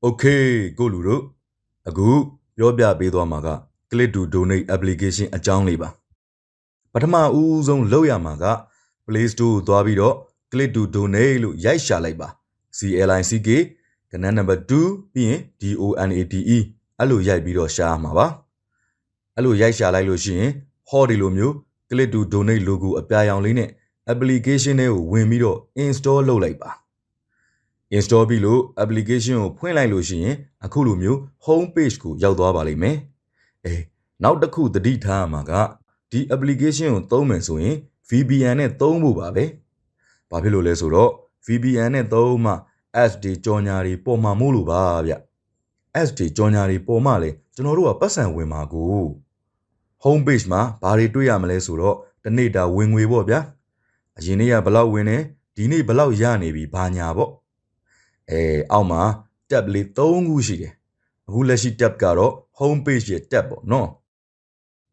။ Okay ကိုလူတို့အခုပြောပြပေးသွားမှာက Click to Donate application အကြောင်းလေးပါ။ပထမဦးဆုံးလောက်ရမှာက Play Store ကိုသွားပြီးတော့ Click to Donate လို့ရိုက်ရှာလိုက်ပါ။ CLICK ကဏ္ဍနံပါတ်2ပြီးရင် DONATE အဲ့လိုရိုက်ပြီးတော့ရှာရမှာပါ။အဲ့လိုရိုက်ရှာလိုက်လို့ရှိရင်ဟောဒီလိုမျိုး Click to Donate logo အပြာရောင်လေးနဲ့ application တွေကိုဝင်ပြီးတော့ install လုပ်လိုက်ပါ။ install ပြီးလို့ application ကိုဖွင့်လိုက်လို့ရှိရင်အခုလိုမျိုး home page ကိုရောက်သွားပါလိမ့်မယ်အေးနောက်တစ်ခုသတိထားရမှာကဒီ application ကိုသုံးမယ်ဆိုရင် VPN နဲ့သုံးဖို့ပါပဲဘာဖြစ်လို့လဲဆိုတော့ VPN နဲ့သုံးမှ SD ကြော်ညာတွေပေါ်မှာမို့လို့ပါဗျ SD ကြော်ညာတွေပေါ်မှလေကျွန်တော်တို့ကပတ်စံဝင်မှာကို home page မှာဘာတွေတွေ့ရမလဲဆိုတော့တနေ့တာဝင်ငွေပေါ့ဗျာအရင်နေ့ကဘယ်လောက်ဝင်နေဒီနေ့ဘယ်လောက်ရနေပြီဘာညာပေါ့ အဲအောက်မှာ tab လေး3ခုရှိတယ်အခုလက်ရှိ tab ကတော့ home page ရဲ့ tab ပေါ့နော်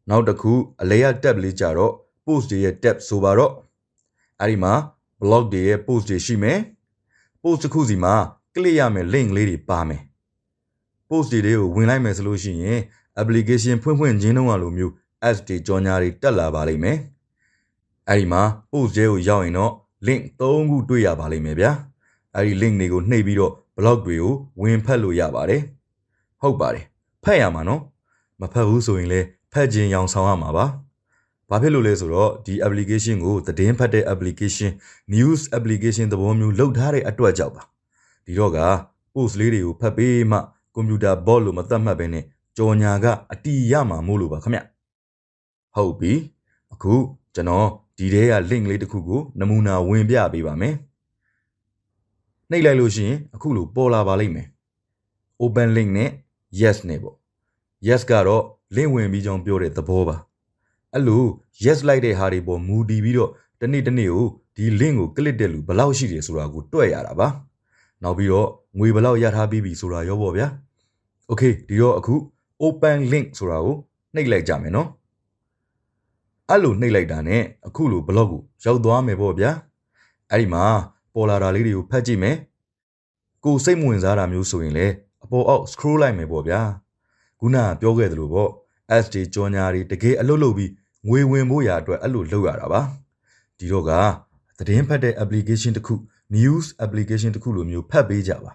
နောက်တစ်ခုအလဲရ tab လေးကြတော့ post တွေရဲ့ tab ဆိုပါတော့အဲ့ဒီမှာ blog တွေရဲ့ post တွေရှိမယ် post တစ်ခုစီမှာ click ရမယ် link လေးတွေပါမယ် post တွေကိုဝင်လိုက်မယ်ဆိုလို့ရှိရင် application ဖွင့်ဖွင့်ချင်းတုန်းကလိုမျိုး ads တွေကြော်ညာတွေတက်လာပါလိမ့်မယ်အဲ့ဒီမှာ post တွေကိုရောက်ရင်တော့ link 3ခုတွေ့ရပါလိမ့်မယ်ဗျာ အဲ့ဒီ link တွေကိုနှိပ်ပြီးတော့ blog တွေကိုဝင်ဖတ်လို့ရပါတယ်ဟုတ်ပါတယ်ဖတ်ရမှာနော်မဖတ်ဘူးဆိုရင်လည်းဖတ်ခြင်းရောင်ဆောင်ရမှာပါဘာဖြစ်လို့လဲဆိုတော့ဒီ application ကိုသတင်းဖတ်တဲ့ application news application သဘောမျိုးလုပ်ထားတဲ့အတွက်ကြောင့်ပါဒီတော့က post လေးတွေကိုဖတ်ပေးမှကွန်ပျူတာ bot လို့မသတ်မှတ်ဘဲနဲ့ကြော်ညာကအတီးရမှာမို့လို့ပါခင်ဗျဟုတ်ပြီအခုကျွန်တော်ဒီထဲက link လေးတစ်ခုကိုနမူနာဝင်ပြပေးပါမယ် နှိပ်လိုက်လို့ရှိရင်အခုလိုပေါ်လာပါလိမ့်မယ် open link နဲ့ yes နဲ့ပေါ့ yes ကတော့ link ဝင်ပြီးကြောင်းပြောတဲ့သဘောပါအဲ့လို yes လိုက်တဲ့ဟာတွေပေါ်မူတည်ပြီးတော့တနေ့တနေ့ကိုဒီ link ကို click တဲ့လူဘယ်လောက်ရှိတယ်ဆိုတာကိုတွက်ရတာပါနောက်ပြီးတော့ငွေဘယ်လောက်ရထားပြီးပြီဆိုတာရောပေါ့ဗျာ okay ဒီတော့အခု open link ဆိုတာကိုနှိပ်လိုက်ကြမယ်နော်အဲ့လိုနှိပ်လိုက်တာနဲ့အခုလို blog ကိုရောက်သွားမယ်ပေါ့ဗျာအဲ့ဒီမှာ ပေါ်လာတာလေးတွေကိုဖတ်ကြည့်မယ်ကိုစိတ်မဝင်စားတာမျိုးဆိုရင်လည်းအပေါ်အောက် scroll လိုက်မယ်ပေါ့ဗျာခုနကပြောခဲ့သလိုပေါ့ SD ကြော်ညာတွေတကယ်အလုပ်လုပ်ပြီးငွေဝင်ဖို့ရာအတွက်အဲ့လိုလုပ်ရတာပါဒီတော့ကသတင်းဖတ်တဲ့ application တစ်ခု news application တစ်ခုလိုမျိုးဖတ်ပေးကြပါ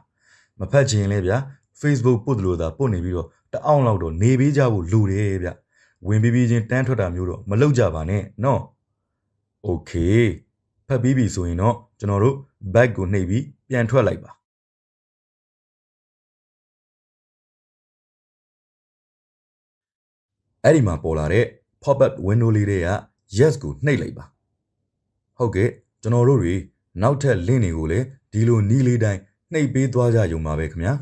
မဖတ်ချင်လဲဗျာ Facebook ပို့တယ်လို့သာပို့နေပြီးတော့တအောင်လောက်တော့နေပေးကြဖို့လိုတယ်ဗျဝင်ပြီးပြီးချင်းတန်းထွက်တာမျိုးတော့မလုပ်ကြပါနဲ့နော် Okay ဖတ်ပြီးပြီဆိုရင်တော့ကျွန်တော်တို့ back ကိုနှိပ်ပြီးပြန်ထွက်လိုက်ပါအဲ့ဒီမှာပေါ်လာတဲ့ pop up window လေးတွေက yes ကိုနှိပ်လိုက်ပါဟုတ်ကဲ့ကျွန်တော်တို့တွေနောက်ထပ် link တွေကိုလည်းဒီလိုနီးလေးတိုင်းနှိပ်ပေးသွားကြရုံပါပဲခင်ဗျာ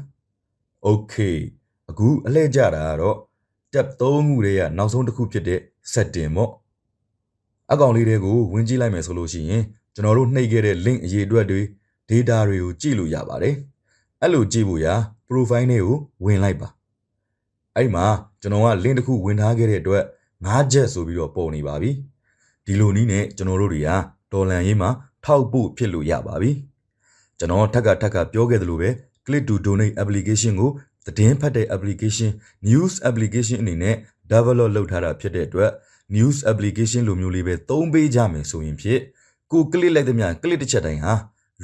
Okay အခုအလှည့်ကြတာကတော့ tab 3ခုတွေကနောက်ဆုံးတစ်ခုဖြစ်တဲ့ setting ပေါ့အကောင်လေးတွေကိုဝင်ကြည့်လိုက်မယ်ဆိုလို့ရှိရင် ကျွန်တော်တို့နှိပ်ခဲ့တဲ့ link အရေးအတွက်တွေ data တွေကိုကြည့်လို့ရပါတယ်အဲ့လိုကြည့်ဖို့ရာ profile တွေကိုဝင်လိုက်ပါအဲ့ဒီမှာကျွန်တော်က link တစ်ခုဝင်ထားခဲ့တဲ့အတွက်5ချက်ဆိုပြီးတော့ပုံနေပါပြီဒီလိုနည်းနဲ့ကျွန်တော်တို့တွေကဒေါ်လန်ရေးမှာထောက်ပို့ဖြစ်လို့ရပါပြီကျွန်တော်ထက်ကထက်ကပြောခဲ့သလိုပဲ click to donate application ကိုသတင်းဖတ်တဲ့ application news application အနေနဲ့ develop လုပ်ထားတာဖြစ်တဲ့အတွက် news application လိုမျိုးလေးပဲသုံးပေးကြမယ်ဆိုရင်ဖြစ် ကို click လိုက်တဲ့မြန် click တစ်ချက်တိုင်းဟာ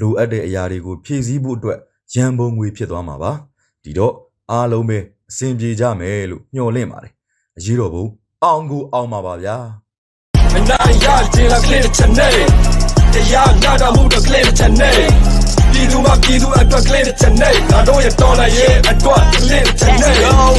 လိုအပ်တဲ့အရာတွေကိုဖြည့်ဆည်းဖို့အတွက်ရန်ပုံငွေဖြစ်သွားမှာပါဒီတော့အားလုံးပဲအဆင်ပြေကြမယ်လို့ညှော်လင့်ပါတယ်အရေးတော်ဘုံအောင်ကိုအောင်ပါပါဗျာအနာရခြင်းလား clear the channel တရားနာတာမှုတော့ clear the channel ပြည်သူမပြည်သူအတွက် clear the channel ငါတို့ရဲ့တော်လာရဲ့အတွက် clear the channel